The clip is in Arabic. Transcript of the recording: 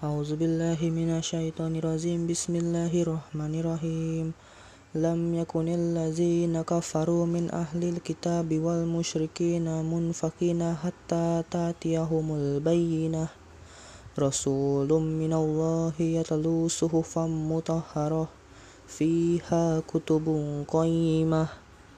أعوذ بالله من الشيطان الرجيم. بسم الله الرحمن الرحيم. لم يكن الذين كفروا من أهل الكتاب والمشركين منفقين حتى تأتيهم البينة. رسول من الله يتلو صحفا مطهرة فيها كتب قيمة.